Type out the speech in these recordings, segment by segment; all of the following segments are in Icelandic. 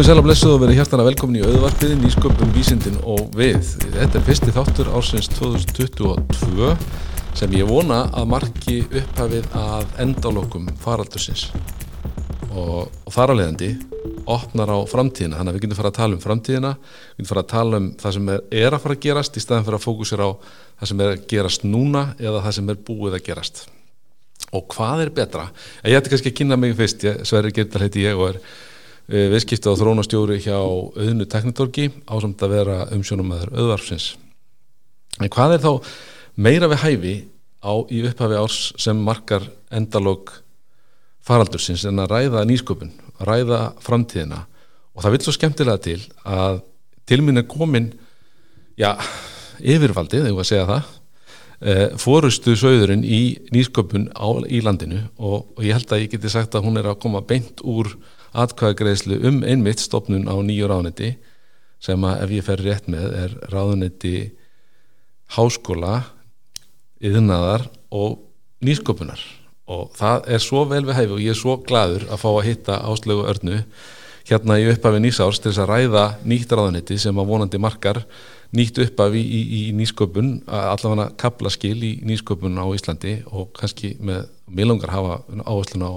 Komið sæl að blessuð og verið hjartana velkomin í auðvarpiði, nýsköpun, vísindin og við. Þetta er fyrsti þáttur ársins 2022 sem ég vona að marki upphafið að endalokum faraldursins og, og þar á leiðandi opnar á framtíðina, þannig að við getum fara að tala um framtíðina, við getum fara að tala um það sem er, er að fara að gerast í staðan fyrir að fókusera á það sem er að gerast núna eða það sem er búið að gerast. Og hvað er betra? Ég ætti kannski að kynna mig fyrst, Sverri Gertal heiti ég og er viðskipta og þrónastjóri hjá auðnu teknitorgi ásamt að vera umsjónum aður auðvarfsins. En hvað er þá meira við hæfi á í upphafi árs sem markar endalók faraldursins en að ræða nýsköpun, að ræða framtíðina og það vil svo skemmtilega til að til mín er komin já, yfirvaldið, þegar að segja það e, fórustu sögðurinn í nýsköpun á, í landinu og, og ég held að ég geti sagt að hún er að koma beint úr atkvæðagreðslu um einmitt stopnun á nýju ráðniti sem að ef ég fer rétt með er ráðniti háskóla yðnaðar og nýsköpunar. Og það er svo vel við hæfi og ég er svo gladur að fá að hitta áslögu örnu hérna í upphafi nýsárs til þess að ræða nýtt ráðanetti sem að vonandi markar nýtt upphafi í, í, í nýsköpun allavega kaplaskil í nýsköpun á Íslandi og kannski með milungar hafa áhersluna á,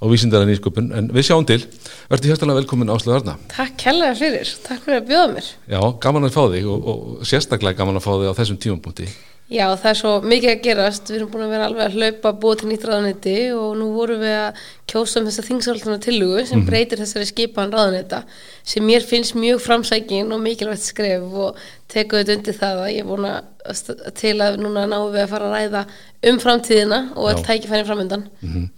á vísindara nýsköpun en við sjáum til, verður hérstalega velkomin áslögu örna Takk helga fyrir, takk fyrir að bjóða mér. Já, gaman að fá þig og, og sérstaklega gaman að fá þig á þessum tímapunkti. Já, það er svo mikið að gerast, við erum búin að vera alveg að hlaupa búið til nýtt ráðanetti og nú vorum við að kjósa um þessa þingsáltuna tillugu sem mm -hmm. breytir þessari skipan ráðanetta sem mér finnst mjög framsækin og mikilvægt skref og teku þetta undir það að ég er búin að til að núna náum við að fara að ræða um framtíðina og all tækifærin framöndan. Mm -hmm.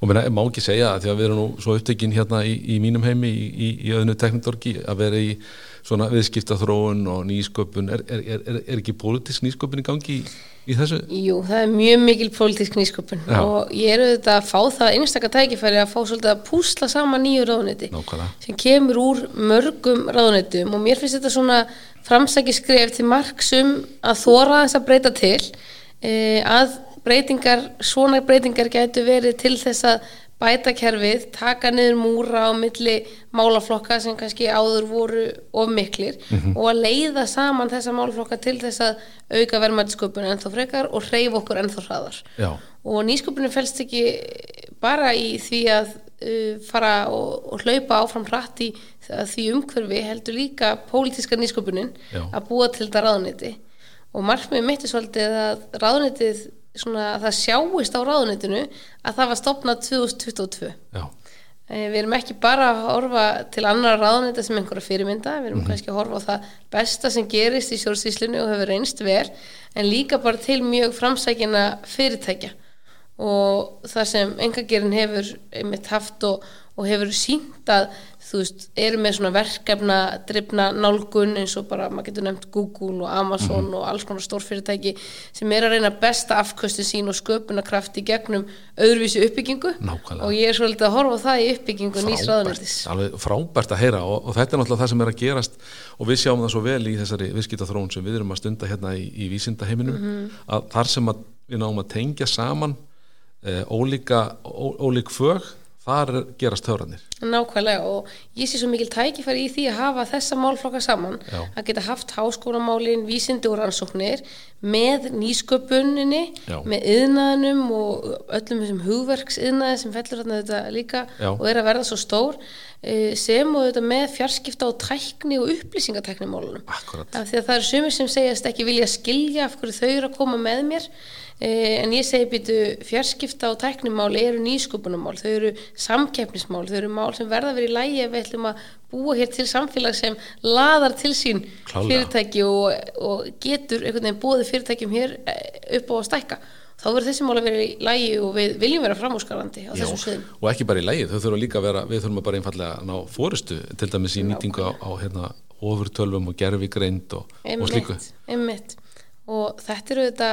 Og mér má ekki segja að því að við erum nú svo upptekinn hérna í, í mínum heimi í, í, í öðnu teknitorgi að vera í svona viðskiptaþróun og nýsköpun er, er, er, er ekki pólitísk nýsköpun í gangi í, í þessu? Jú, það er mjög mikil pólitísk nýsköpun Já. og ég er auðvitað að fá það einstakar tækifæri að fá svolítið að púsla saman nýju ráðunetti sem kemur úr mörgum ráðunettum og mér finnst þetta svona framsæki skref til marksum að þóra þess að breyta til eh, að breytingar, svona breytingar getur verið til þess að bæta kerfið, taka niður múra á milli málaflokka sem kannski áður voru of miklir mm -hmm. og að leiða saman þessa málaflokka til þess að auka verðmættisköpunum ennþá frekar og hreyf okkur ennþá hraðar Já. og nýsköpunum fælst ekki bara í því að uh, fara og, og hlaupa áfram hratt í því umhverfi heldur líka pólitíska nýsköpunin Já. að búa til þetta ráðniti og margmið mitt er svolítið að ráðnitið svona að það sjáist á ráðunitinu að það var stopnað 2022 Já. Eh, við erum ekki bara að horfa til annar ráðunita sem einhverja fyrirmynda, við erum mm -hmm. kannski að horfa á það besta sem gerist í sjórnsýslinu og hefur reynst vel, en líka bara til mjög framsækjana fyrirtækja og það sem engagerinn hefur einmitt haft og, og hefur sínt að þú veist, eru með svona verkefna drifna nálgun eins og bara maður getur nefnt Google og Amazon mm -hmm. og alls konar stórfyrirtæki sem er að reyna besta afkvöstu sín og sköpunarkraft í gegnum öðruvísi uppbyggingu Nákvæmlega. og ég er svolítið að horfa það í uppbyggingu nýsraðunættis Alveg frábært að heyra og, og þetta er náttúrulega það sem er að gerast og við sjáum það svo vel í þessari viðskiptaþrón sem við erum að stunda hérna í, í vísindaheiminum mm -hmm. að þar sem að við náum að tengja saman ólíka, ó, ólík fög þar gerast höfranir. Nákvæmlega og ég sé svo mikil tækifæri í því að hafa þessa málflokka saman, Já. að geta haft háskólamálin, vísindi og rannsóknir með nýsköpuninni Já. með yðnaðinum og öllum þessum hugverksiðnaði sem fellur þarna þetta líka Já. og er að verða svo stór e, sem og þetta með fjarskipta og tækni og upplýsingateknimálunum. Akkurat. Af því að það eru sumir sem segjast ekki vilja skilja af hverju þau eru að koma með mér Eh, en ég segi býtu fjarskipta og tæknimáli eru nýsköpunumál, þau eru samkeppnismál, þau eru mál sem verða verið í lægi ef við ætlum að búa hér til samfélag sem laðar til sín Klálega. fyrirtæki og, og getur einhvern veginn búið fyrirtækjum hér eh, upp á að stækka þá verður þessi mál að vera í lægi og við viljum vera framhúsgarandi á Já, þessum sviðum. Og ekki bara í lægi, þau þurfum líka að vera, við þurfum að bara einfallega ná fórustu til dæmis í nýtingu á, á hérna, ofurtölvum og gerfigreind og, og slíku. Einmitt, og þetta eru þetta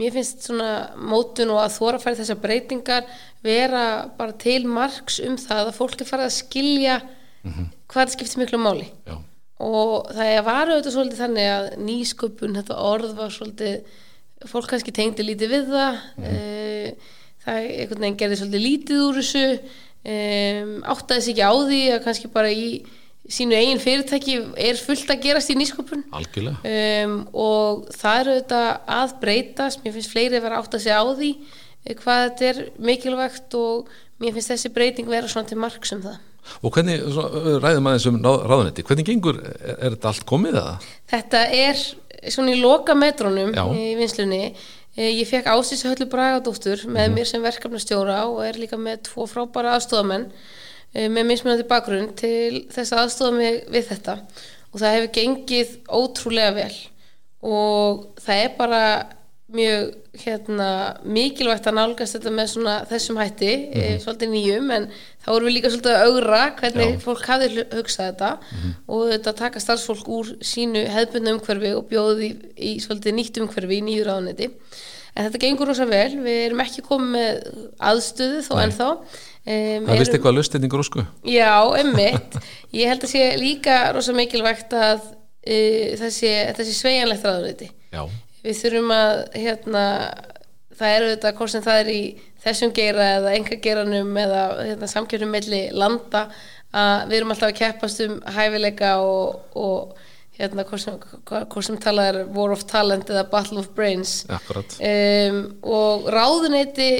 mér finnst svona mótun og að þóra færi þessar breytingar vera bara til margs um það að fólk er farið að skilja mm -hmm. hvað skiptir miklu máli Já. og það er varu auðvitað svolítið þannig að nýsköpun, þetta orð var svolítið, fólk kannski tengdi lítið við það mm -hmm. það er einhvern veginn gerði svolítið lítið úr þessu um, áttaði sér ekki á því að kannski bara í sínu eigin fyrirtæki er fullt að gerast í nýskopun um, og það eru þetta að breytast, mér finnst fleiri að vera átt að segja á því eh, hvað þetta er mikilvægt og mér finnst þessi breyting vera svona til marg sem það. Og hvernig, ræðum aðeins um ráðanetti, hvernig gengur, er, er þetta allt komið eða? Þetta er svona í loka metrónum í vinslunni eh, ég fekk ásýsa höllu Bragadóttur með mm -hmm. mér sem verkefnastjóra og er líka með tvo frábæra aðstofamenn með mismunandi bakgrunn til þess að aðstofa mig við þetta og það hefur gengið ótrúlega vel og það er bara mjög hérna, mikilvægt að nálgast þetta með svona, þessum hætti mm -hmm. svolítið nýjum en þá erum við líka svolítið að augra hvernig Já. fólk hafi hugsað þetta mm -hmm. og þetta taka starfsfólk úr sínu hefðbundu umhverfi og bjóði í, í svolítið nýtt umhverfi í nýjur áðunetti en þetta gengur rosa vel, við erum ekki komið með aðstöðu þó Nei. ennþá Um, það vist eitthvað lustinning rúsku? Já, emmitt. Ég held að sé líka rosa mikilvægt að uh, það sé, sé sveianlegt ráðuneyti. Já. Við þurfum að, hérna, það eru þetta hvort sem það er í þessum geira eða enga geiranum eða hérna, samkjörnum melli landa að við erum alltaf að keppast um hæfileika og, og hérna, hvort sem, sem talað er War of Talent eða Battle of Brains. Um, og ráðuneyti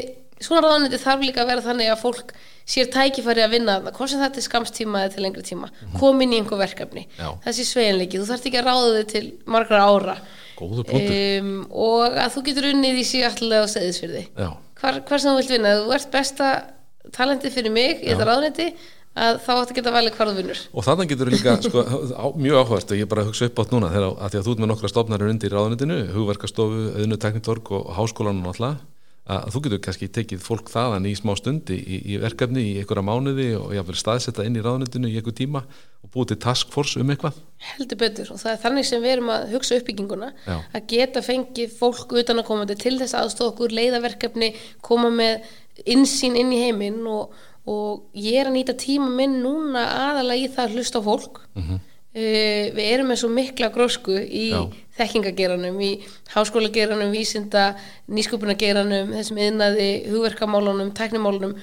svona ráðanandi þarf líka að vera þannig að fólk sér tækifæri að vinna þarna, hvort sem þetta er skamstíma eða til lengri tíma, mm -hmm. komin í einhver verkefni. Já. þessi sveginleiki, þú þarfst ekki að ráða þig til margra ára. Um, og að þú getur unnið í sig allega á segðisfyrði hvar, hvar sem þú vilt vinna, þú ert besta talenti fyrir mig í þetta ráðniti að þá ætti að geta velið hvar þú vinnur. Og þannig getur líka sko, á, mjög áhverst og ég bara hugsa upp átt núna þegar að því að þú ert með nokkra stofnarinn undir ráðnitinu, hugverkastofu, auðnu teknitorg og háskólanum alltaf að þú getur kannski tekið fólk þaðan í smá stundi í, í verkefni í einhverja mánuði og jáfnvel staðsetta inn í ráðnöndinu í einhver tíma og búið til taskforce um eitthvað heldur betur og það er þannig sem við erum að hugsa uppbygginguna Já. að geta fengið fólk utan að koma til þess aðstóð okkur leiðaverkefni koma með insýn inn í heiminn og, og ég er að nýta tíma minn núna aðalega í það að hlusta fólk mm -hmm. Uh, við erum með svo mikla grósku í Já. þekkingageranum, í háskólageranum, vísinda, nýsköpunageranum, þessum yðnaði, hugverkamálunum, tæknimálunum.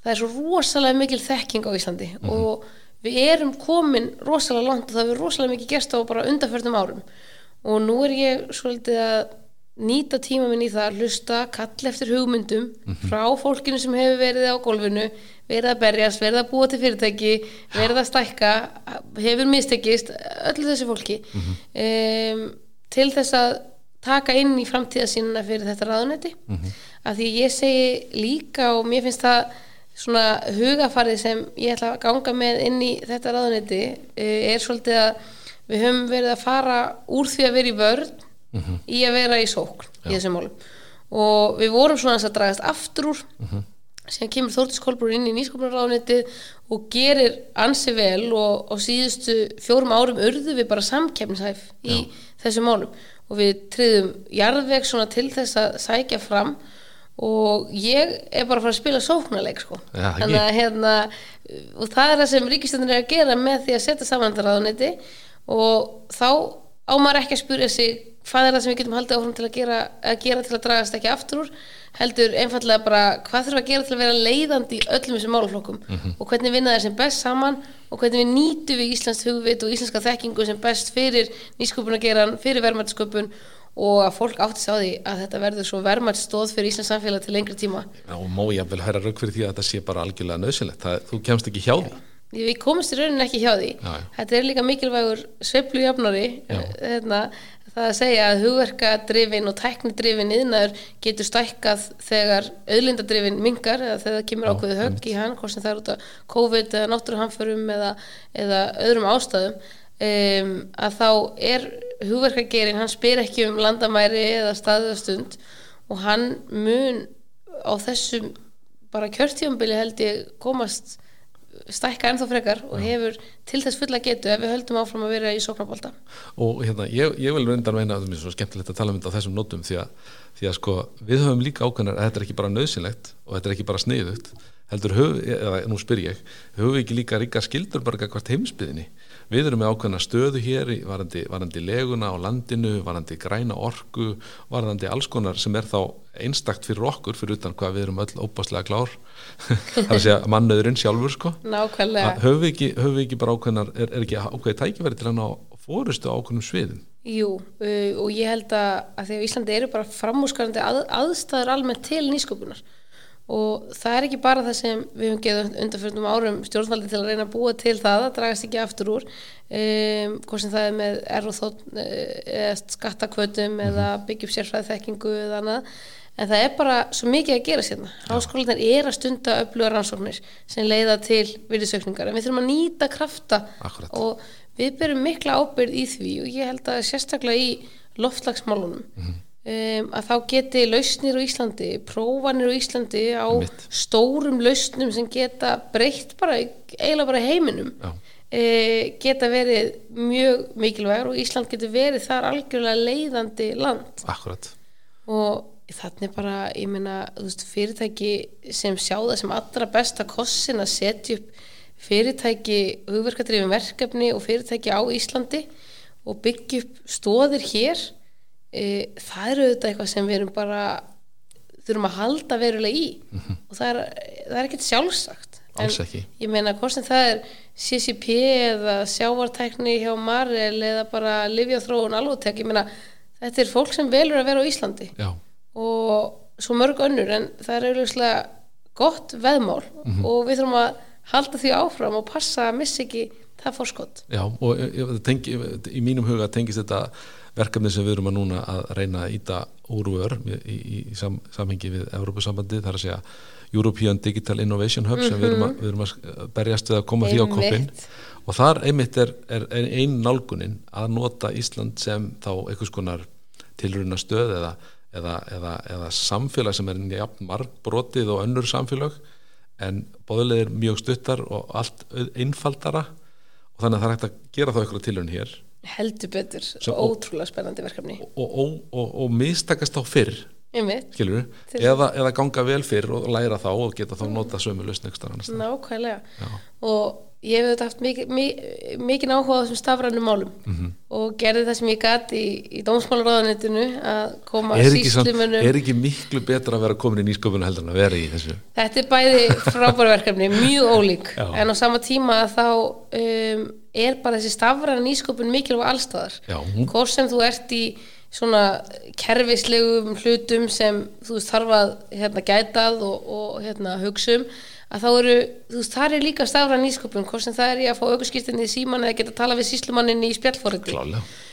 Það er svo rosalega mikil þekking á Íslandi mm -hmm. og við erum komin rosalega langt og það er rosalega mikil gert á bara undanförnum árum og nú er ég svolítið að nýta tíma minn í það að hlusta, kall eftir hugmyndum -hmm. frá fólkinu sem hefur verið á gólfinu verið að berjast, verið að búa til fyrirtæki verið að stækka hefur mistekist, öllu þessi fólki mm -hmm. um, til þess að taka inn í framtíðasínuna fyrir þetta ráðunetti mm -hmm. af því ég segi líka og mér finnst það svona hugafarið sem ég ætla að ganga með inn í þetta ráðunetti er svolítið að við höfum verið að fara úr því að vera í vörð mm -hmm. í að vera í sókn Já. í þessum málum og við vorum svona að dragast aftur úr mhm síðan kemur Þórtis Kolbrún inn í nýskopnarráðniti og gerir ansi vel og á síðustu fjórum árum urðu við bara samkefnishæf í Já. þessu málum og við triðum jarðveg svona til þess að sækja fram og ég er bara að fara að spila sóknarleik sko Já, þannig að hérna og það er það sem ríkistöndin er að gera með því að setja saman þetta ráðniti og þá ámar ekki að spyrja sig hvað er það sem við getum haldið áfram til að gera, að gera til að dragast ekki aftur úr heldur einfallega bara hvað þurfum að gera til að vera leiðandi í öllum þessum málflokkum mm -hmm. og hvernig vinna þeir sem best saman? Og hvernig við nýtu við Íslands hugvit og íslenska þekkingu sem best fyrir nýsköpun að gera, fyrir verðmættsköpun og að fólk átti sá því að þetta verður svo verðmættstóð fyrir Íslands samfélag til lengri tíma? Já, og má ég vel hæra rauk fyrir því að þetta sé bara algjörlega nöðsilegt, þú kemst ekki hjá því. Við komumst í rauninni ekki hjá því. Já. Þetta er líka mikilvægur sveplujafnari hérna, það að segja að hugverkadrifin og tæknidrifin yðnaður getur stækkað þegar auðlindadrifin mingar eða þegar það kemur ákveðu högg í hann hvort sem það er út af COVID eða náttúruhamförum eða, eða öðrum ástæðum. Um, að þá er hugverkagerin, hann spyr ekki um landamæri eða staðastund og hann mun á þessum bara kjörtífambili held ég komast stækka ennþá frekar og hefur til þess fulla getu ef við höldum áfram að vera í sóknarbólta og hérna, ég, ég vil reynda að meina að það er svo skemmtilegt að tala um þetta á þessum nótum því að, því að sko, við höfum líka ákveðnar að þetta er ekki bara nöðsynlegt og þetta er ekki bara sniðugt heldur höf, eða nú spyr ég höfum við ekki líka ríka skildur bara hvert heimsbyðinni við erum með ákveðna stöðu hér varandi, varandi leguna á landinu varandi græna orku varandi alls konar sem er þá einstakt fyrir okkur fyrir utan hvað við erum öll óbáslega klár. Það er að segja mannöðurinn sjálfur sko. Nákvæmlega. Höfum við við ekki bara ákveðnar er, er ekki ákveðið tækifæri til að ná fórustu ákveðnum sviðum? Jú, uh, og ég held að, að því að Íslandi eru bara framúskarandi að, aðstæður almennt til nýsköpunar og það er ekki bara það sem við hefum geðið undanfjörnum árum stjórnvaldi til að reyna að búa til það að dragast ekki aftur úr um, hvort sem það er með er og þótt eða skattakvötum mm -hmm. eða byggjum sérfræði þekkingu eða annað en það er bara svo mikið að gera sérna háskólanar er að stunda öfluga rannsóknir sem leiða til virðisökningar en við þurfum að nýta krafta Akkurat. og við byrjum mikla ábyrð í því og ég held að sérstaklega í loftlagsmálunum mm -hmm. Um, að þá geti lausnir á Íslandi, prófanir á Íslandi á Mitt. stórum lausnum sem geta breytt bara eiginlega bara heiminum uh, geta verið mjög mikilvægur og Ísland getur verið þar algjörlega leiðandi land. Akkurat. Og þannig bara, ég meina, veist, fyrirtæki sem sjá það sem allra besta kossin að setja upp fyrirtæki hugverkadrifin verkefni og fyrirtæki á Íslandi og byggja upp stóðir hér e, það eru auðvitað eitthvað sem við erum bara þurfum að halda verulega í mm -hmm. og það er, það er ekkert sjálfsagt Alls ekki ég meina hvort sem það er CCP eða sjávartækni hjá Marel eða bara Livjathróun alvotek, ég meina þetta er fólk sem velur að vera á Íslandi Já. og svo mörg önnur en það er auðvitað gott veðmál mm -hmm. og við þurfum að halda því áfram og passa að missa ekki það fórskott. Já og ég, tengi, í mínum huga tengist þetta verkefni sem við erum að núna að reyna að íta úrvör í, í, í sam, samhengi við Európa-sambandi þar að segja European Digital Innovation Hub mm -hmm. sem við erum, að, við erum að berjast við að koma því á koppin og þar einmitt er, er einn nálgunin að nota Ísland sem þá einhvers konar tilruna stöð eða, eða, eða, eða samfélag sem er jafn margbrotið og önnur samfélag en bóðileg er mjög stuttar og allt einfaldara og þannig að það er hægt að gera þá eitthvað tilhörn hér. Heldur betur, Svo, ótrúlega spennandi verkefni. Og, og, og, og mistakast þá fyrr skilur, eða, eða ganga vel fyrr og læra þá og geta þá nota sömu lausn nákvæmlega. Já. og ég hef þetta haft mikið mikið áhuga á þessum stafrænum málum mm -hmm. og gerði það sem ég gæti í, í dómsmálaráðanitinu að koma síslimunum Er ekki miklu betra að vera komin í nýsköpunum heldur en að vera í þessu? Þetta er bæði frábærverkefni, mjög ólík Já. en á sama tíma þá um, er bara þessi stafræna nýsköpun mikilvæg allstæðar hvort sem þú ert í svona kerfislegum hlutum sem þú þarf að hérna, gætað og, og hérna, hugsa um að þá eru, þú veist, það er líka stafræn nýsköpun, hvort sem það er ég að fá aukurskýrstinni í síman eða geta að tala við síslumannin í spjallforriti.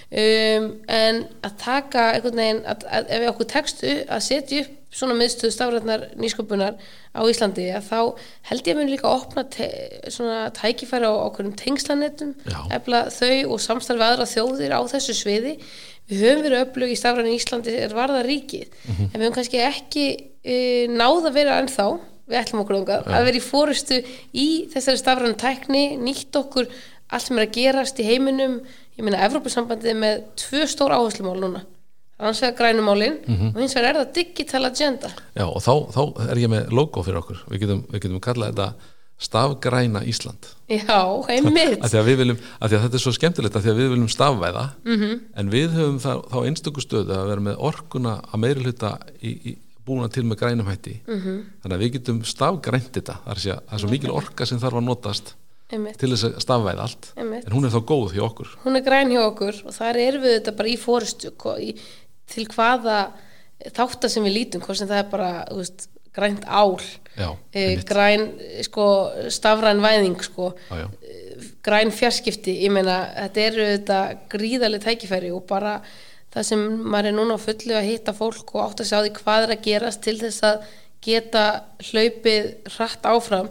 Um, en að taka einhvern veginn, að, að, ef við okkur tekstu að setja upp svona miðstöðu stafrætnar nýsköpunar á Íslandi þá held ég að mun líka að opna te, svona tækifæri á okkur um tengslanettum, efla þau og samstarfi aðra þjóðir á þessu sviði. Við höfum verið upplög í stafrætnar Íslandi er varða ríkið, mm -hmm. en við höfum kannski ekki e, náða að vera ennþá við ætlum okkur ánga, að vera í fórustu í þessari stafræðan tækni nýtt okkur allt sem er að gerast í heiminum. Ég meina Evrópussambandið með tvö stór áherslumál núna. Annars vegar grænumálin mm -hmm. og hins vegar er það digital agenda. Já og þá, þá er ég með logo fyrir okkur. Við getum, við getum kallað þetta stafgræna Ísland. Já, einmitt. Að, að, viljum, að, þetta er svo skemmtilegt að við viljum stafvæða. Mm -hmm. en við höfum þá, þá einstöku stöðu að vera með orkuna að meiri hluta í, í búna til með grænum hætti mm -hmm. þannig að við getum stafgrænt þetta það er, það er svo mikil orka sem þarf að notast Einmitt. til þess að stafvæða allt Einmitt. en hún er þá góð hjá okkur hún er græn hjá okkur og það er við þetta bara í fóristu til hvaða þáttar sem við lítum hvort sem það er bara veist, grænt ál já, e, græn sko, stafræn væðing sko, já, já. græn fjarskipti ég meina þetta eru þetta gríðarlega tækifæri og bara það sem maður er núna á fullu að hitta fólk og átt að sjá því hvað er að gerast til þess að geta hlaupið hratt áfram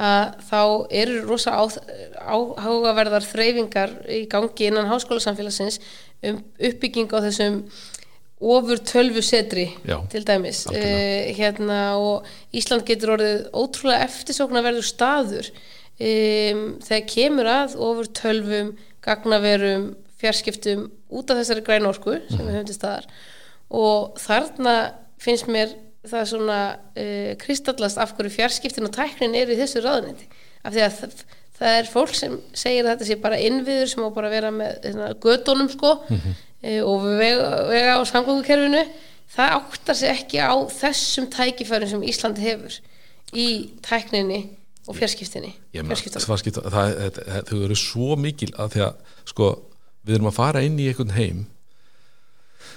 að þá eru rosa áhugaverðar þreyfingar í gangi innan háskólasamfélagsins um uppbygging á þessum ofur tölvu setri Já, til dæmis. uh, hérna, og Ísland getur orðið ótrúlega eftirsókn að verður staður um, þegar kemur að ofur tölvum, gagnaverum fjarskiptum út af þessari græn orku sem við höfum til staðar. Og þarna finnst mér það svona uh, kristallast af hverju fjarskiptin og tæknin er í þessu ráðniti af því að það er fólk sem segir að þetta sé bara innviður sem á bara að vera með hérna, gödunum sko mm -hmm. e, og vega, vega á samgöngukerfinu. Það áttar sig ekki á þessum tækifærum sem Ísland hefur í tækninni og fjarskiptinni þau eru svo mikil að því að sko við erum að fara inn í einhvern heim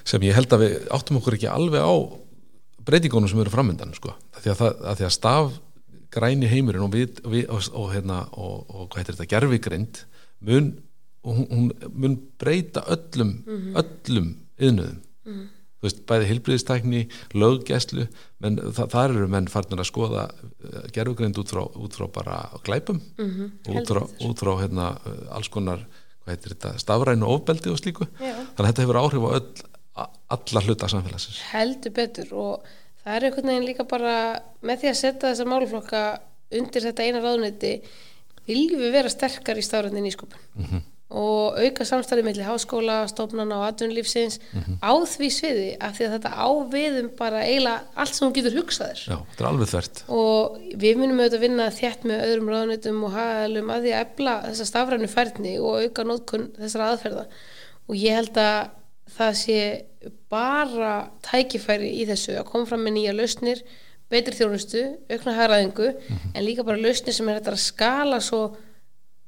sem ég held að við áttum okkur ekki alveg á breytingunum sem eru framöndan sko. því að, að, að staf græni heimurinn og, við, við, og, og, hérna, og hvað heitir þetta, gerfigrind mun, hún mun breyta öllum mm -hmm. öllum yðnuðum mm -hmm. þú veist, bæði hilbriðistækni löggæslu, menn það, þar eru menn farnir að skoða eh, gerfigrind út frá, út frá bara glæpum mm -hmm. út frá, út frá hérna, eh, alls konar, hvað heitir þetta stafrænu ofbeldi og slíku Já. þannig að þetta hefur áhrif á öll alla hluta samfélagsins heldur betur og það er einhvern veginn líka bara með því að setja þessa málflokka undir þetta eina ráðniti viljum við vera sterkar í stafrændin í skupun mm -hmm. Og auka samstæði mellir háskóla, stofnana og atvinnulífsins mm -hmm. á því sviði af því að þetta áviðum bara eiginlega allt sem hún getur hugsaðir Já, þetta er alveg þvert og við munum auðvitað vinna þjætt með öðrum ráðnitum og hafðum að því að ebla þessa stafrænu færni og auka nótkunn þessara aðferða og ég held að það sé bara tækifæri í þessu að koma fram með nýja lausnir betri þjónustu, aukna haraðingu mm -hmm. en líka bara lausnir sem er að skala svo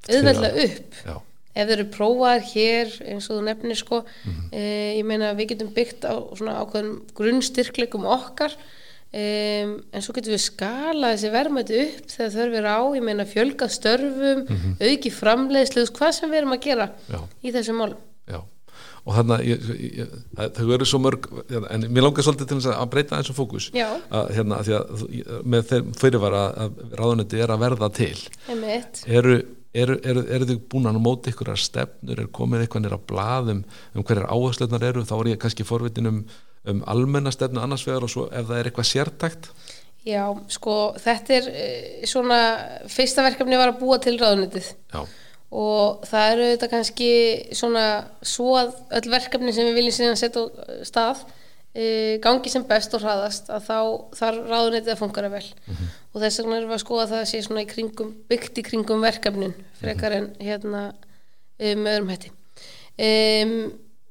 auðveldlega upp Já. Ef þeir eru prófaðir hér eins og þú nefnir sko mm -hmm. eh, ég meina við getum byggt á svona ákveðum grunnstyrklegum okkar Um, en svo getur við skala þessi verðmæti upp þegar eru á, ég meina fjölga störfum, mm -hmm. auki framleiðslu hvað sem við erum að gera Já. í þessum málum Já, og þannig að þau eru svo mörg en mér langar svolítið til að breyta eins og fókus að, hérna, að að með þeim fyrirvara að ráðunetti er að verða til eru, eru, eru, eru þau búin að móta ykkur að stefnur, er komið eitthvað nýra blaðum um hverjar áherslunar eru? Þá er ég kannski forvitin um, um almennastefnu annars vegar og svo ef það er eitthvað sértækt. Já, sko þetta er eh, svona fyrsta verkefni var að búa til ráðunettið Já. Og það eru þetta kannski svona svo að öll verkefni sem við viljum síðan setja á stað e, gangi sem best og hraðast að þá þar ráðunetið að fungara vel. Mm -hmm. og þess vegna erum við að skoða það að sé svona í kringum, byggt í kringum verkefnin frekar en hérna e, með öðrum hætti. E,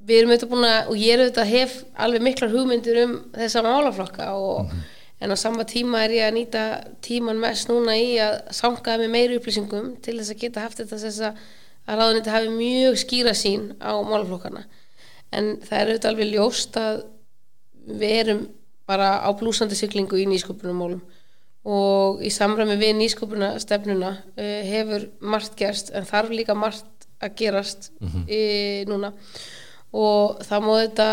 við erum auðvitað búin að og ég er auðvitað að hef alveg miklar hugmyndir um þessa málaflokka og mm -hmm en á sama tíma er ég að nýta tíman mest núna í að sangaða með meiri upplýsingum til þess að geta haft þetta þess að ráðuniti hafi mjög skýra sín á málaflokkana. En það er auðvitað alveg ljóst að við erum bara á blúsandi syklingu í nýsköpunumólum og í samræmi við nýsköpunastefnuna uh, hefur margt gerst en þarf líka margt að gerast mm -hmm. í, núna og það móði þetta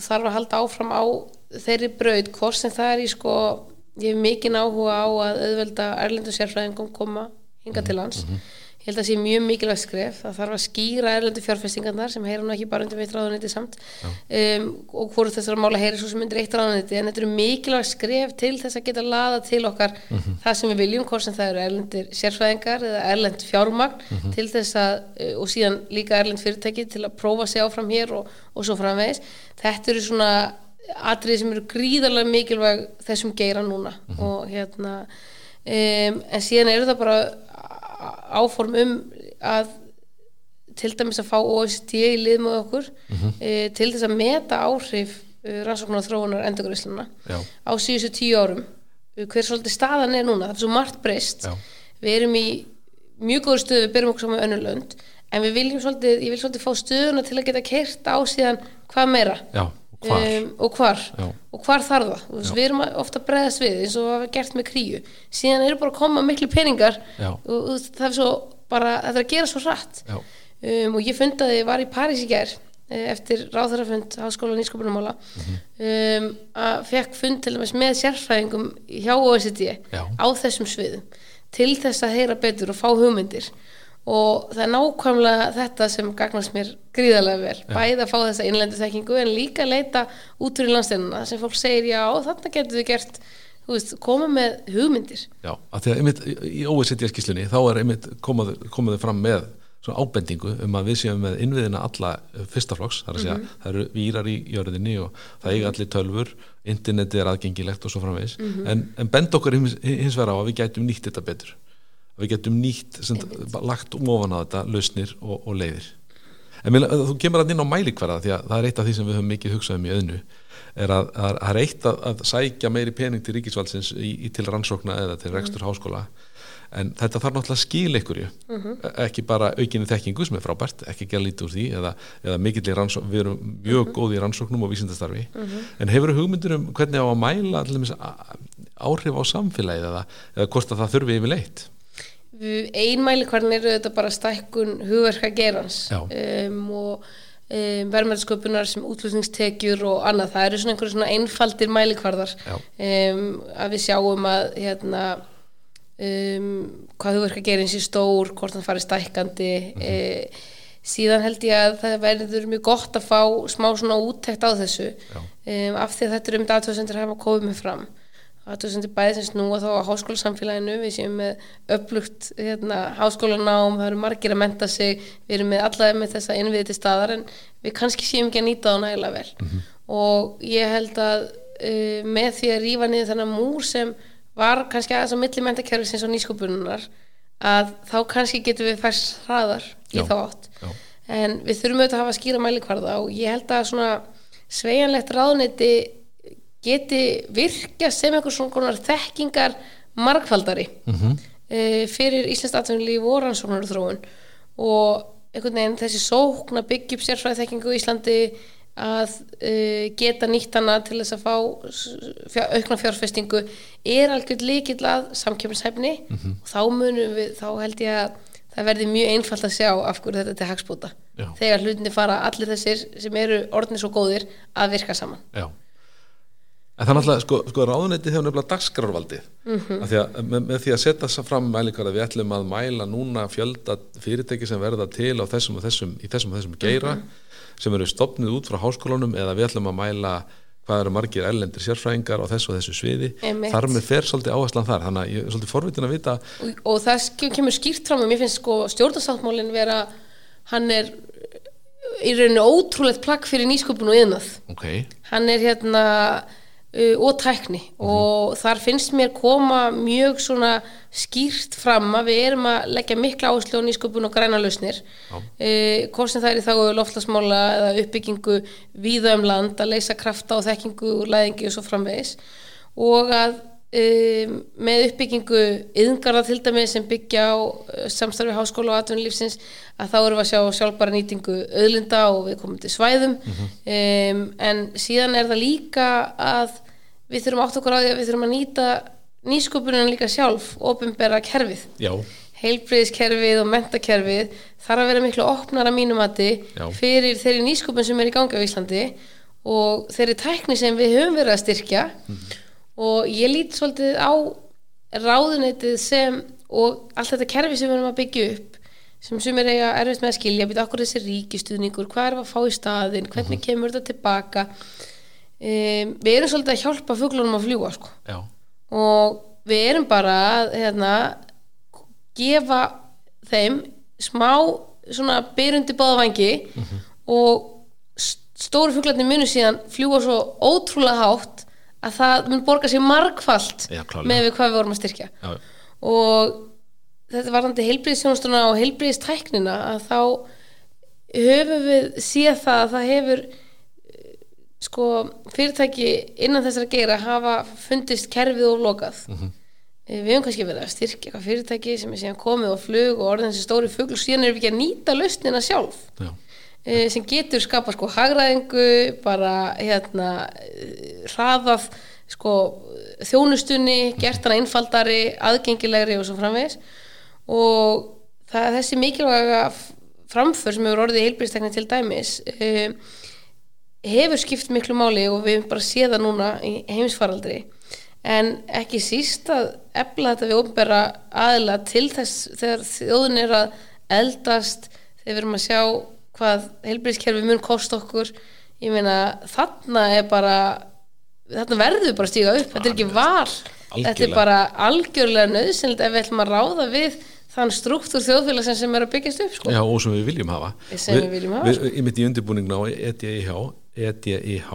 þarf að halda áfram á þeirri braud, hvort sem það er í sko, ég hef mikið áhuga á að auðvelda erlendu sérfræðingum koma hinga til lands mm -hmm. Held að það sé mjög mikilvægt skref það þarf að skýra erlendu fjárfestingarnar sem heyra nú ekki bara undir veitt ráðuniti samt um, og hvort þessar mála heyri svo sem undir eitt ráðuniti en þetta eru mikilvægt skref til þess að geta laða til okkar mm -hmm. það sem við viljum, hvort sem það eru erlendir sérfræðingar eða erlend fjármagn mm -hmm. til þess að, og síðan líka erlend fyrirtæki til að prófa sig áfram hér og, og svo framvegis þetta eru svona atrið sem eru gríðarlega mikilvæg þessum geira núna mm -hmm. og hérna um, en síðan eru það bara áform um að til dæmis að fá OST í lið með okkur mm -hmm. uh, til þess að meta áhrif uh, rannsóknar þróunar endurgruðsluna á síðustu tíu árum. Uh, hver svolítið staðan er núna, það er svo margt breyst. Við erum í mjög góður stöðu við byrjum okkur saman önnulönd en við viljum svolítið, ég vil svolítið fá stöðuna til að geta kert á síðan hvað meira. Já hvar. Um, og hvar? Já. og hvar þarf það? Veist, við erum ofta bregðast við eins og við hafa gert með kríu. Síðan eru bara að koma miklu peningar og, og það er svo bara þetta er að gera svo hratt. Um, og ég fundi að ég var í París í gerð eftir ráðarafund Háskóla Nýskopunumála mm -hmm. um, að fekk fund til dæmis með sérfræðingum hjá OECD Já. á þessum sviðum til þess að heyra betur og fá hugmyndir og það er nákvæmlega þetta sem gagnast mér gríðarlega vel ja. bæði að fá þessa innlendu þekkingu en líka leita út fyrir landsteinuna sem fólk segir já þarna getur þið gert veist, koma með hugmyndir Já, að því að einmitt í OECD-skíslunni þá er einmitt komaðu fram með svona ábendingu um að við séum með innviðina alla fyrstaflokks, það er að segja mm -hmm. það eru výrar í jörðinni og það eiga allir tölfur, interneti er aðgengilegt og svo framvegis, mm -hmm. en, en bend okkur hins, hins vera á að við gætum nýtt þetta betur við getum nýtt sem, lagt um ofan á þetta lausnir og, og leiðir en minn, þú kemur að inn á mælikvarða því að það er eitt af því sem við höfum mikið hugsað um í öðnu er að það er eitt að, að sækja meiri pening til ríkisvaldsins í, í til rannsókna eða til rekstur mm. háskóla en þetta þarf náttúrulega að skil ykkur mm -hmm. ekki bara aukinni þekkingu sem er frábært, ekki gæla lítið úr því eða, eða við erum mjög mm -hmm. góði í rannsóknum og vísindastarfi mm -hmm. en hefur hugmyndir um hvernig á að mæla áhrif á samfélagið eða, eða hvort að það þurfi yfir leitt Einmæli hvernig eru þetta bara stækkun hugverka gerans um, og um, verðmælsköpunar sem útlutningstekjur og annað, það eru svona einhverju svona einfaldir mælikvarðar um, að við sjáum að hérna um, hvað gera eins í stór hvort hann farið stækkandi mm -hmm. e, síðan held ég að það verður mjög gott að fá smá svona úttekt á þessu um, af því að þetta er um datóðsendur að hafa komið með fram datóðsendur bæði sem snúa þá á háskólasamfélaginu. Við séum með upplugt hérna, háskólanám, það eru margir að menta sig. Við erum með allaveg með þessa innviði til staðar en við kannski séum ekki að nýta það nægilega vel. Mm -hmm. og ég held að uh, með því að rýfa niður þennan múr sem var kannski aðeins á millimentakjörfisins og nýsköpununar að þá kannski getum við færst hraðar í já, þá en við þurfum auðvitað að hafa skýra mælikvarða og ég held að svona sveianlegt ráðniti geti virka sem einhvers svona þekkingar markfaldari mm -hmm. e, fyrir Íslands atvinnulíf og rannsóknar og þróun og einhvern veginn þessi sókn að byggja upp sérfræði þekkingu í Íslandi að uh, geta nýtt hana til þess að fá fjár, aukna fjárfestingu er algjörð líkill að samkjöfnishæfni mm -hmm. og þá munum við, þá held ég að það verði mjög einfalt að sjá af hverju þetta er til hagspúta þegar hlutinni fara allir þessir sem eru orðinir svo góðir að virka saman. Já En það er náttúrulega, sko, sko ráðunetti hefur nefnilega dagskrarvaldið mm -hmm. að með, með því að setja þess að fram mælingar að við ætlum að mæla núna fjölda fyrirtæki sem verða til á þessum og þessum, í þessum og þessum geira mm -hmm sem eru stopnið út frá háskólanum eða við ætlum að mæla hvað eru margir ellendir sérfræðingar á þessu og þessu sviði Einmitt. þar með fer svolítið áherslan þar þannig að ég er svolítið forvitin að vita og, og það kemur skýrt fram og mér finnst sko stjórnarsáttmálinn vera hann er í rauninu ótrúlegt plagg fyrir nýsköpun og yðnað okay. hann er hérna uh, og tækni. Mm -hmm. og þar finnst mér koma mjög svona skýrt fram að við erum að leggja mikla áherslu á nýsköpun og græna lausnir. Uh, hvort sem það er í þá loftasmála eða uppbyggingu víða um land að leysa krafta og þekkingu og læðingi og svo framvegis. Og að Um, með uppbyggingu yðngarða til dæmi sem byggja á uh, samstarfi háskóla og atvinnulífsins að þá erum við að sjá sjálfbara nýtingu öðlinda og við komum til svæðum. Mm -hmm. um, en síðan er það líka að við þurfum átt okkur á því að við þurfum að nýta nýsköpunum líka sjálf ofinbera kerfið. Heilbreyðiskerfið og mentakerfið þarf að vera miklu opnar að mínum mati fyrir þeirri nýsköpun sem er í gangi á Íslandi og þeirri tækni sem við höfum verið að styrkja. Mm og ég lít svolítið á ráðunetið sem og allt þetta kerfi sem við erum að byggja upp sem er eiga erfitt með að skilja byrja okkur þessi ríkistuðningur, hvað er að fá í staðin hvernig mhm. kemur þetta tilbaka um, við erum svolítið að hjálpa fugglunum að fljúa sko. og við erum bara að hérna, gefa þeim smá svona byrjundi báðavangi uh mhm. -huh. og stóru fugglarnir munu síðan fljúa svo ótrúlega hátt að það mun borga sér margfalt Já, með við hvað við vorum að styrkja. Já. og þetta varðandi heilbríðisjónustuna og heilbríðistæknina að þá höfum við síðan það að það hefur sko fyrirtæki innan þessar að gera hafa fundist kerfið og lokað. Mm -hmm. við hefum kannski verið að styrkja fyrirtæki sem er síðan komið og flug og orðin þessi stóri flug og síðan erum við ekki að nýta lausnina sjálf. Já sem getur skapa sko hagræðingu bara hérna hraðað sko þjónustunni, gert hana einfaldari aðgengilegri og svo framvegs og það þessi mikilvæga framför sem hefur orðið í heilbríðstekni til dæmis um, hefur skipt miklu máli og við bara séð það núna í heimsfaraldri. En ekki síst að efla þetta við ofnbæra aðila til þess þegar þjóðun er að eldast þegar við erum að sjá hvað heilbríðskerfi mun kost okkur. Ég meina þarna er bara þarna verður við bara stíga upp. Þetta er ekki val, algjörlega. þetta er bara algjörlega nöðsynlegt ef við ætlum að ráða við þann struktúr þjóðfélagsinn sem er að byggjast upp sko. Já og sem við viljum hafa. Sem við, við viljum hafa sko. Ég myndi í undirbúningna á EDIH EDIH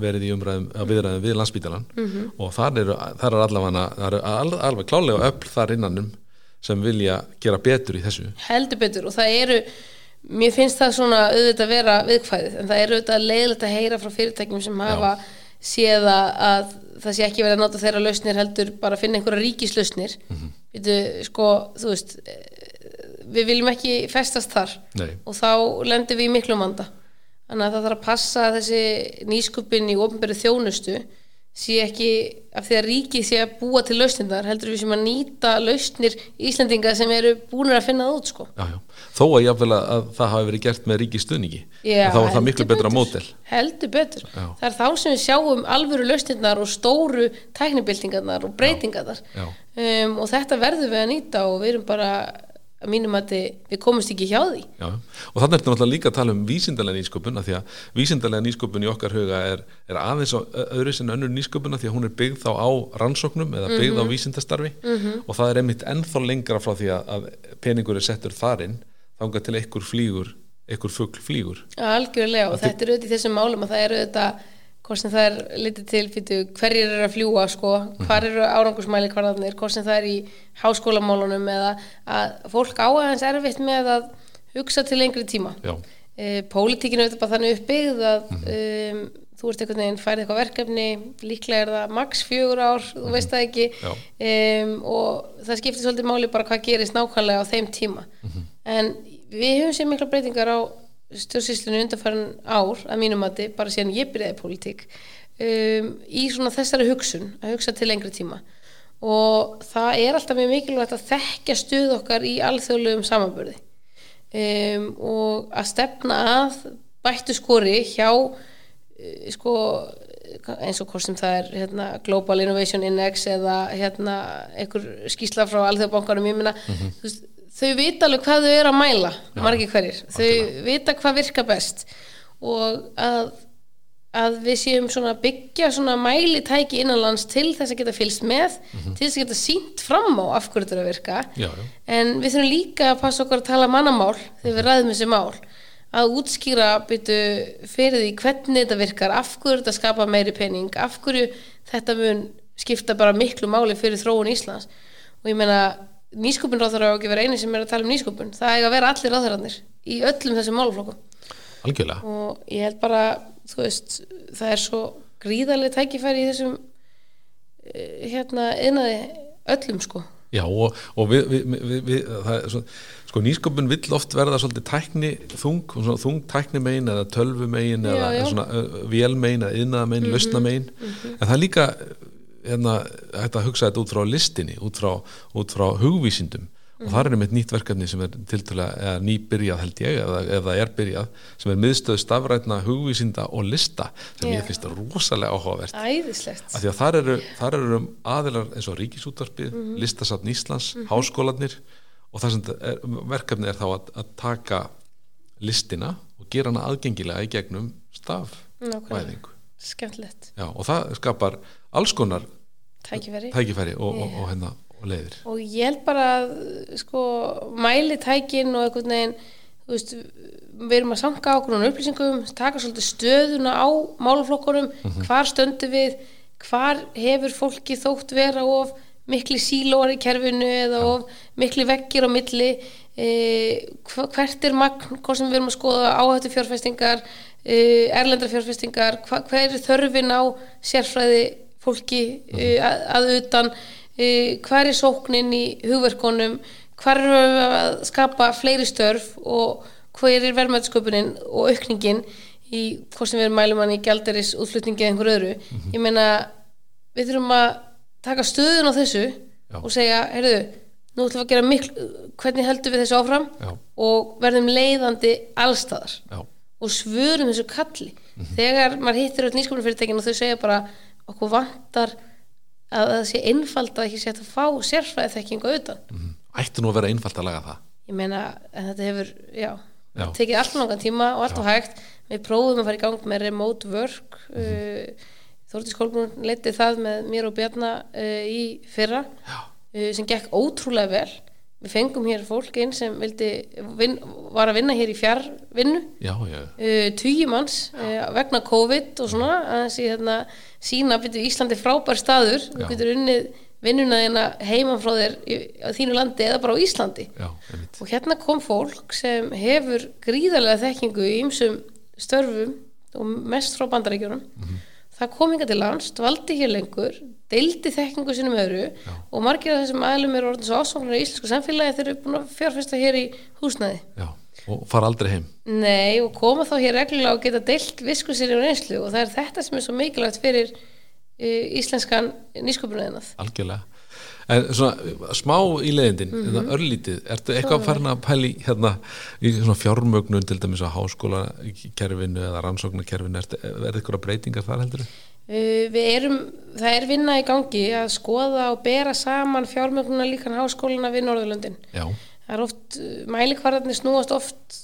verið í umræðum að viðræðum við landsbítalan mm -hmm. og þar eru, þar er allavega þar er alveg klálega öll þar innanum sem vilja gera betur í þessu. Heldur betur. Og það eru mér finnst það svona auðvitað að vera viðkvæðið en það eru auðvitað leiðilegt að heyra frá fyrirtækjum sem hafa Já. séð að það sé ekki verið að nota þeirra lausnir heldur bara að finna einhverja ríkislausnir mm -hmm. Vitu, sko, þú veist við viljum ekki festast þar Nei. og þá lendir við í miklu manda þannig að það þarf að passa þessi nýskupin í ofnbæri þjónustu sé ekki af því að ríkið sé að búa til lausnindar heldur við sem að nýta lausnir Íslandinga sem eru búinir að finna það út sko. já, já. þó að jáfnvel að það hafi verið gert með ríkið stuðningi þá var það miklu betra mótel heldur betur, já. það er þá sem við sjáum alvöru lausnindar og stóru tæknibildingarnar og breytingarnar um, og þetta verður við að nýta og við erum bara að mínum að við komumst ekki hjá því Já, og þannig er þetta náttúrulega líka að tala um vísindalega nýsköpun því að vísindalega nýsköpun í okkar huga er, er aðeins á öðru sem önnur nýsköpuna því að hún er byggð þá á rannsóknum eða byggð mm -hmm. á mhm. vísindastarfi mm -hmm. og það er einmitt ennþá lengra frá því að, að peningur er settur þarinn þánga til einhver flýgur einhver fuggl flýgur Algjörlega og þetta er auðvitað í þessum málum og það er auðvitað hvort sem það er litið til fyrir, hverjir eru að fljúa sko, hvar eru árangusmæli hvarðarnir, hvort sem það er í háskólamálunum eða að fólk á aðeins erfitt með að hugsa til lengri tíma e, pólitíkinu er þetta bara þannig uppbyggð að mm -hmm. um, þú ert einhvern veginn færið eitthvað verkefni líklega er það maks fjögur ár þú mm -hmm. veist það ekki um, og það skiptir svolítið máli bara hvað gerist nákvæmlega á þeim tíma mm -hmm. en við höfum sér mikla breytingar á stjórnsýslinu undanfæran ár að mínum mati, bara síðan ég byrjaði politík um, í svona þessari hugsun að hugsa til lengri tíma og það er alltaf mjög mikilvægt að þekkja stuð okkar í alþjóðlegum samanbörði um, og að stefna að bættu skori hjá uh, sko eins og hvort sem það er hérna, Global Innovation Index eða hérna, einhver skísla frá alþjóðbankanum ég minna, mm -hmm. þú veist þau vita alveg hvað þau eru að mæla margir hverjir, þau algjörlega. vita hvað virka best og að, að við séum svona byggja svona mælitæki innanlands til þess að geta fylst með mm -hmm. til þess að geta sínt fram á af hverju þetta er að virka já, já. en við þurfum líka að passa okkar að tala mannamál þegar við ræðum þessi mál að útskýra byttu fyrir því hvernig þetta virkar, af hverju þetta skapa meiri pening, af hverju þetta mun skipta bara miklu máli fyrir þróun Íslands og ég meina nýsköpun ráþara á ekki vera eini sem er að tala um nýsköpun það er að vera allir ráþararnir í öllum þessum málflokkum Algjörlega. og ég held bara veist, það er svo gríðarlega tækifæri í þessum eh, hérna einaði öllum sko Já og, og við, við, við, svo, sko nýsköpun vill oft verða svolítið tækni þung, þung tækni megin eða tölvu megin eða já. svona vél megin eða yðnaða megin, mm -hmm. lausna megin mm -hmm. en það er líka hérna, hægt að hugsa þetta út frá listinni, út frá, út frá hugvísindum mm. og það er einmitt nýtt verkefni sem er tiltalega nýbyrjað held ég, eða, eða er byrjað sem er miðstöð stafrætna hugvísinda og lista sem yeah. ég finnst rosalega áhugavert Æðislegt af því að þar eru, þar eru aðilar eins og Ríkisútvarpið, mm. Listasatn Íslands mm háskólanir og það sem er, verkefni er þá að, að taka listina og gera hana aðgengilega í gegnum stafvæðingu Skemmtilegt Já, og það skapar alls konar tækifæri, tækifæri og, og, og, hérna, og leiðir og ég held bara að sko, mæli tækin og einhvern veginn veist, við erum að sanga okkur á upplýsingum, taka svolítið stöðuna á máluflokkurum, mm -hmm. hvar stöndu við hvar hefur fólki þótt vera of mikli sílóar í kerfinu eða ja. of mikli vekkir á milli e, hvert er magn, hvað sem við erum að skoða áhættu fjárfestingar e, erlendra fjárfestingar hva, hver er þörfin á sérfræði fólki mm að, að utan hver er sóknin í hugverkonum hver er að skapa fleiri störf og hver er verðmætsköpunin og aukningin í hvort sem við erum mælum hann í gældaris útflutningi eða einhver öðru mm -hmm. ég meina við þurfum að taka stöðun á þessu Já. og segja, heyrðu, nú ætlum við að gera miklu, hvernig heldur við þessu áfram Já. og verðum leiðandi allstaðar Já. og svörum þessu kalli mm -hmm. þegar maður hittir öll nýsköpunarfyrirtækin og þau segja bara okkur vantar að það sé einfald að ekki sé að fá sérfræði þekkingu auðvitað mm. Ætti nú að vera einfald að laga það? Ég meina, þetta hefur, já, já. tekið alltaf langan tíma og alltaf hægt við prófum að fara í gang með remote work mm uh, Þórtís Kolbrún letið það með mér og Bjarnar uh, í fyrra uh, sem gekk ótrúlega vel við fengum hér fólk inn sem vildi, vin, var að vinna hér í fjárvinnu uh, tugimanns uh, vegna COVID og svona að þessi hérna, sína byrju Íslandi frábær staður. Þú getur unnið vinnuna þína heiman frá þér í, á þínu landi eða bara á Íslandi. Já, og hérna kom fólk sem hefur gríðarlega þekkingu í ymsum störfum og mest frá bandarækjunum mm -hmm. það kom hinga til lands, dvaldi hér lengur deildi þekkingu sinum öðru Já. og margir af þessum aðlum eru orðin svo ásvangnar í íslensku samfélagi þeir eru búin að fjárfesta hér í húsnaði Já, og fara aldrei heim Nei, og koma þá hér reglulega og geta deilt visku sér í reynslu og það er þetta sem er svo mikilvægt fyrir íslenskan nýsköpunæðinað Algjörlega En svona smá í leiðindin mm -hmm. örlítið, ertu eitthvað farin að pæli hérna í svona fjármögnun til dæmis á háskólakerfinu eða rannsóknarkerfinu, er þetta eitthvað breytingar þar heldur? Uh, við erum það er vinna í gangi að skoða og bera saman fjármögnuna líkan háskóluna við Norðurlöndin Já. það er oft, mælikvarðarnir snúast oft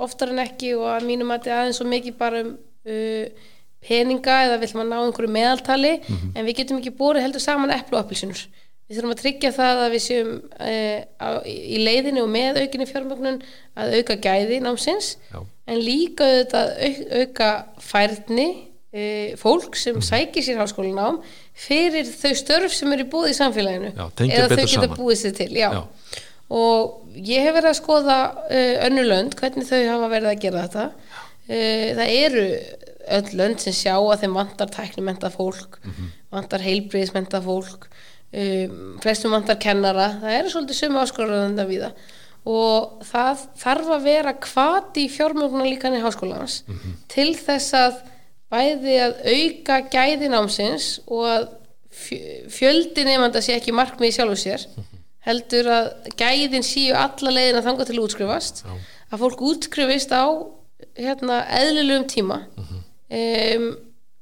oftar en ekki og að mínum að þetta er aðeins svo mikið bara um uh, peninga eða vill maður ná einhverju meðaltali mm -hmm. en við getum ekki bórið heldur saman epplu og appilsinur. Við þurfum að tryggja það að við séum e, á, í leiðinu og með aukinni fjármögnun að auka gæði námsins Já. en líka auðvitað au, auka færni e, fólk sem mm -hmm. sækir sér háskólanám fyrir þau störf sem eru búið í samfélaginu Já, eða þau geta saman. búið sér til. Já. Og ég hef verið að skoða uh, önnu lönd, hvernig þau hafa verið að gera þetta. Uh, það eru öll lönd sem sjá að þeim vantar tæknumenta fólk, mm -hmm. vantar heilbriðismenta fólk, um, flestum vantar kennara, það eru svolítið sömu áskorðan við það og það þarf að vera kvati í fjármöguna líkan í háskólanans mm -hmm. til þess að bæði að auka gæðin ámsins og að fjöldi nefnda sé ekki markmið sjálf og sér -hmm. heldur að gæðin síu alla leiðin að þanga til að útskrifast Já. að fólk útskrifist á hérna, eðlilegum tíma -hmm um,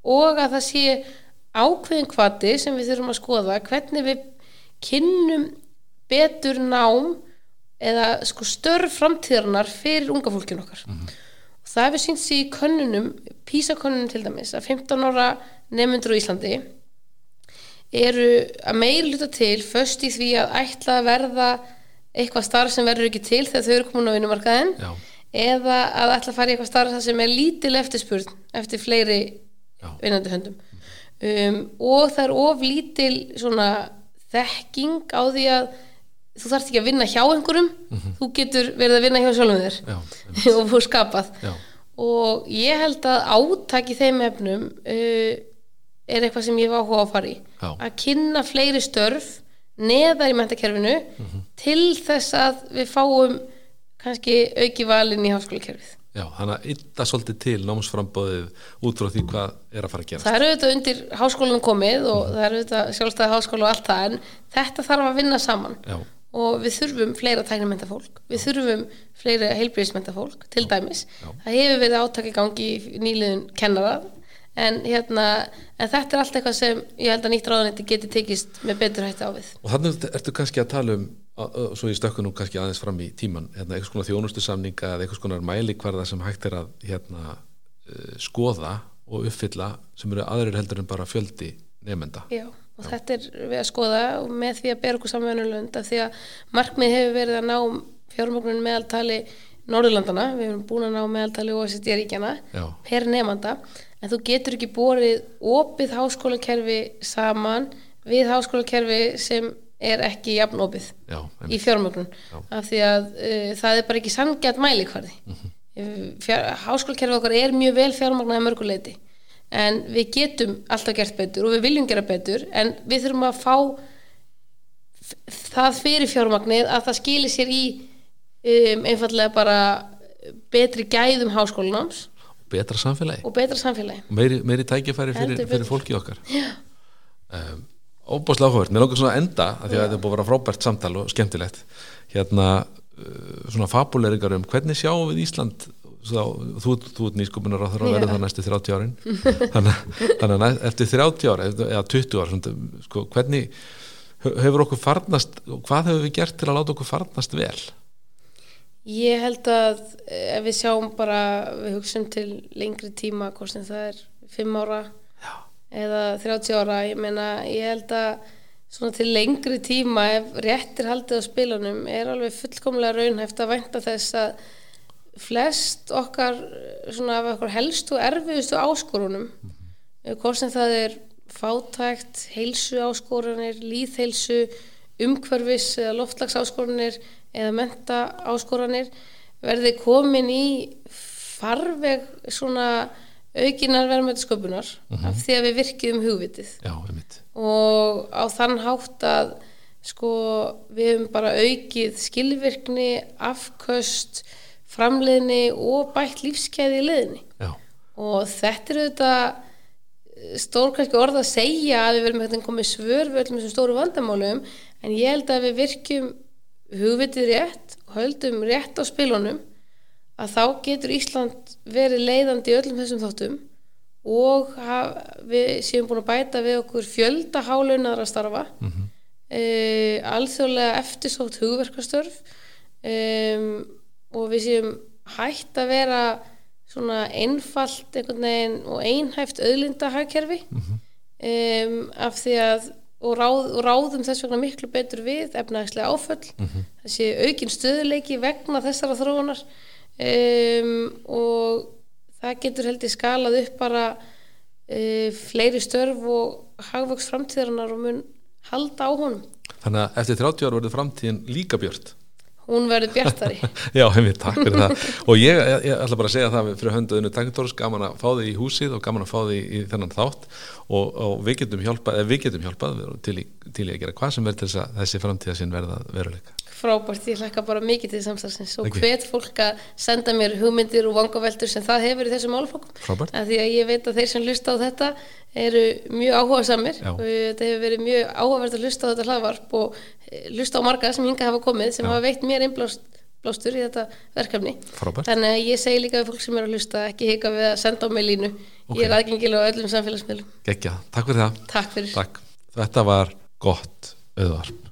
og að það sé ákveðin kvati sem við þurfum að skoða hvernig við kynnum betur nám eða sko störf framtíðarnar fyrir unga fólkinu okkar mm -hmm. og það hefur sínt sér í könnunum písakönnunum til dæmis að 15 ára nefnundur á Íslandi eru að meir luta til först í því að ætla að verða eitthvað starf sem verður ekki til þegar þau eru komin á vinnumarkaðin Já. eða að ætla að fara í eitthvað starf sem er lítil eftirspurn eftir fleiri vinnandi höndum. Um, og það er of lítil svona þekking á því að þú þarfst ekki að vinna hjá einhverjum mm -hmm. þú getur verið að vinna hjá sjálfum þér Já, og þú skapað. Já. Og ég held að átaki þeim efnum uh, er eitthvað sem ég var áhuga að fara í Já. að kynna fleiri störf neðar í mentakerfinu mm -hmm. til þess að við fáum kannski auki valin í háskólakerfið Já, þannig að ytta svolítið til námsframbóðið út frá því hvað er að fara að gera Það eru auðvitað undir háskólanum komið og mm. það eru auðvitað sjálfstæði háskóla og allt það en þetta þarf að vinna saman Já. Og við þurfum fleira tæknumenta fólk við þurfum fleira heilbríðismenta fólk til dæmis, Já. það hefur verið áttak í gangi í nýliðun kennara. En, hérna, en þetta er allt eitthvað sem ég held að nýtt ráðanetti geti tekist með betur hætti á við. Og þannig ertu kannski að tala um svo ég stökku nú kannski aðeins fram í tíman hérna, eitthvað svona þjónustu samninga eða eitthvað svona mælikvarða sem hægt er að hérna, uh, skoða og uppfylla sem eru aðrir heldur en bara fjöldi nefnda. Já, og Já. þetta er við að skoða og með því að bera okkur samverðanulund af því að markmið hefur verið að ná fjármögnun meðaltali Norðurlandana, við hefum búin að ná meðaltali OECD-ríkjana per nefnda en þú getur ekki borið opið háskólakerfi saman við háskólakerfi sem er ekki jafnópið í fjármögnun. Af því að uh, það er bara ekki sangjart mælikvarði. Mm -hmm. háskólakerfið okkar er mjög vel mörguleiti en við getum alltaf gert betur og við viljum gera betur en við þurfum að fá það fyrir fjármögnuð að það skilir sér í um, einfallega bara betri gæðum háskólanáms og betra samfélagi. og betra samfélagi. Og meiri, meiri tækifæri fyrir, fyrir fólki okkar. Um, óbúslega áhugverð, mér langar svona að enda að því að þetta er búið að vera frábært samtal og skemmtilegt. Hérna uh, svona fabuleringar um hvernig sjáum við Ísland þá, þú, þú ert nýskupunar á það að verða það næstu 30 árin. Þannig, að eftir 30 ára eða 20 ára, sko, hvernig hefur okkur farnast hvað hefur við gert til að láta okkur farnast vel? Ég held að ef við sjáum bara, við hugsaum til lengri tíma, hvort sem það er 5 ára eða 30 ára, ég meina ég held að svona til lengri tíma ef réttir haldið á spilunum er alveg fullkomlega raunhæft að vænta þess að flest okkar svona af okkar helstu erfiðustu áskorunum -hmm. hvort sem það er fátækt, heilsu áskoranir, líðheilsu, umhverfis eða loftlags áskoranir eða menta áskoranir verði komin í farveg svona aukinar verðmættasköpunar mm -hmm. af því að við virkjum hugvitið Já, og á þann hátt að sko við hefum bara aukið skilvirkni, afköst framleiðni og bætt lífskeiði í leiðinni Já. og þetta er auðvitað stór kannski orð að segja að við verðum eitthvað komið svör við öllum þessum stóru vandamálum en ég held að við virkjum hugvitið rétt og höldum rétt á spilunum að þá getur Ísland verið leiðandi í öllum þessum þáttum og haf, við séum búin að bæta við okkur fjölda hálaunar að starfa mm -hmm. e, alþjóðlega eftirsótt hugverkastörf e, og við séum hægt að vera svona einfalt og einhæft auðlindahagkerfi. Mm -hmm. e, af því að og, ráð, og ráðum þess vegna miklu betur við efnaðislega áföll. Mm -hmm. þessi aukin stöðuleiki vegna þessara þróunar. Um, og það getur heldur skalað upp bara uh, fleiri störf og hagvöks framtíðarinnar og mun halda á honum. Þannig að eftir 30 ár verður framtíðin líka björnt hún verður bjartari. Já, hefði, takk fyrir það. Og ég, ég, ég ætla bara að segja það fyrir hönduðinu takkitórus, gaman að fá þig í húsið og gaman að fá þig í, í þennan þátt. Og, og við getum hjálpað, við getum hjálpað til, til að gera hvað sem verður þess að þessi framtíða sinn verða veruleika Frábært, ég hlekka bara mikið til samstagsins og hvet fólk að senda mér hugmyndir og vangaveltur sem það hefur í þessum málflokkum því að ég veit að þeir sem lusta á þetta eru mjög áhuga samir og þetta hefur verið mjög áhugavert að lusta á þetta hlaðvarp og eh, lusta á marga sem hinga hafa komið sem Já. hafa veitt mér einblástur í þetta verkefni. Frábært. þannig að ég segi líka við fólk sem eru að lusta ekki hika við að senda á mig línu. Okay. ég er aðgengilega á öllum samfélagsmiðlum. Gekja, takk fyrir það. Takk fyrir. Takk. Þetta var gott auðvarp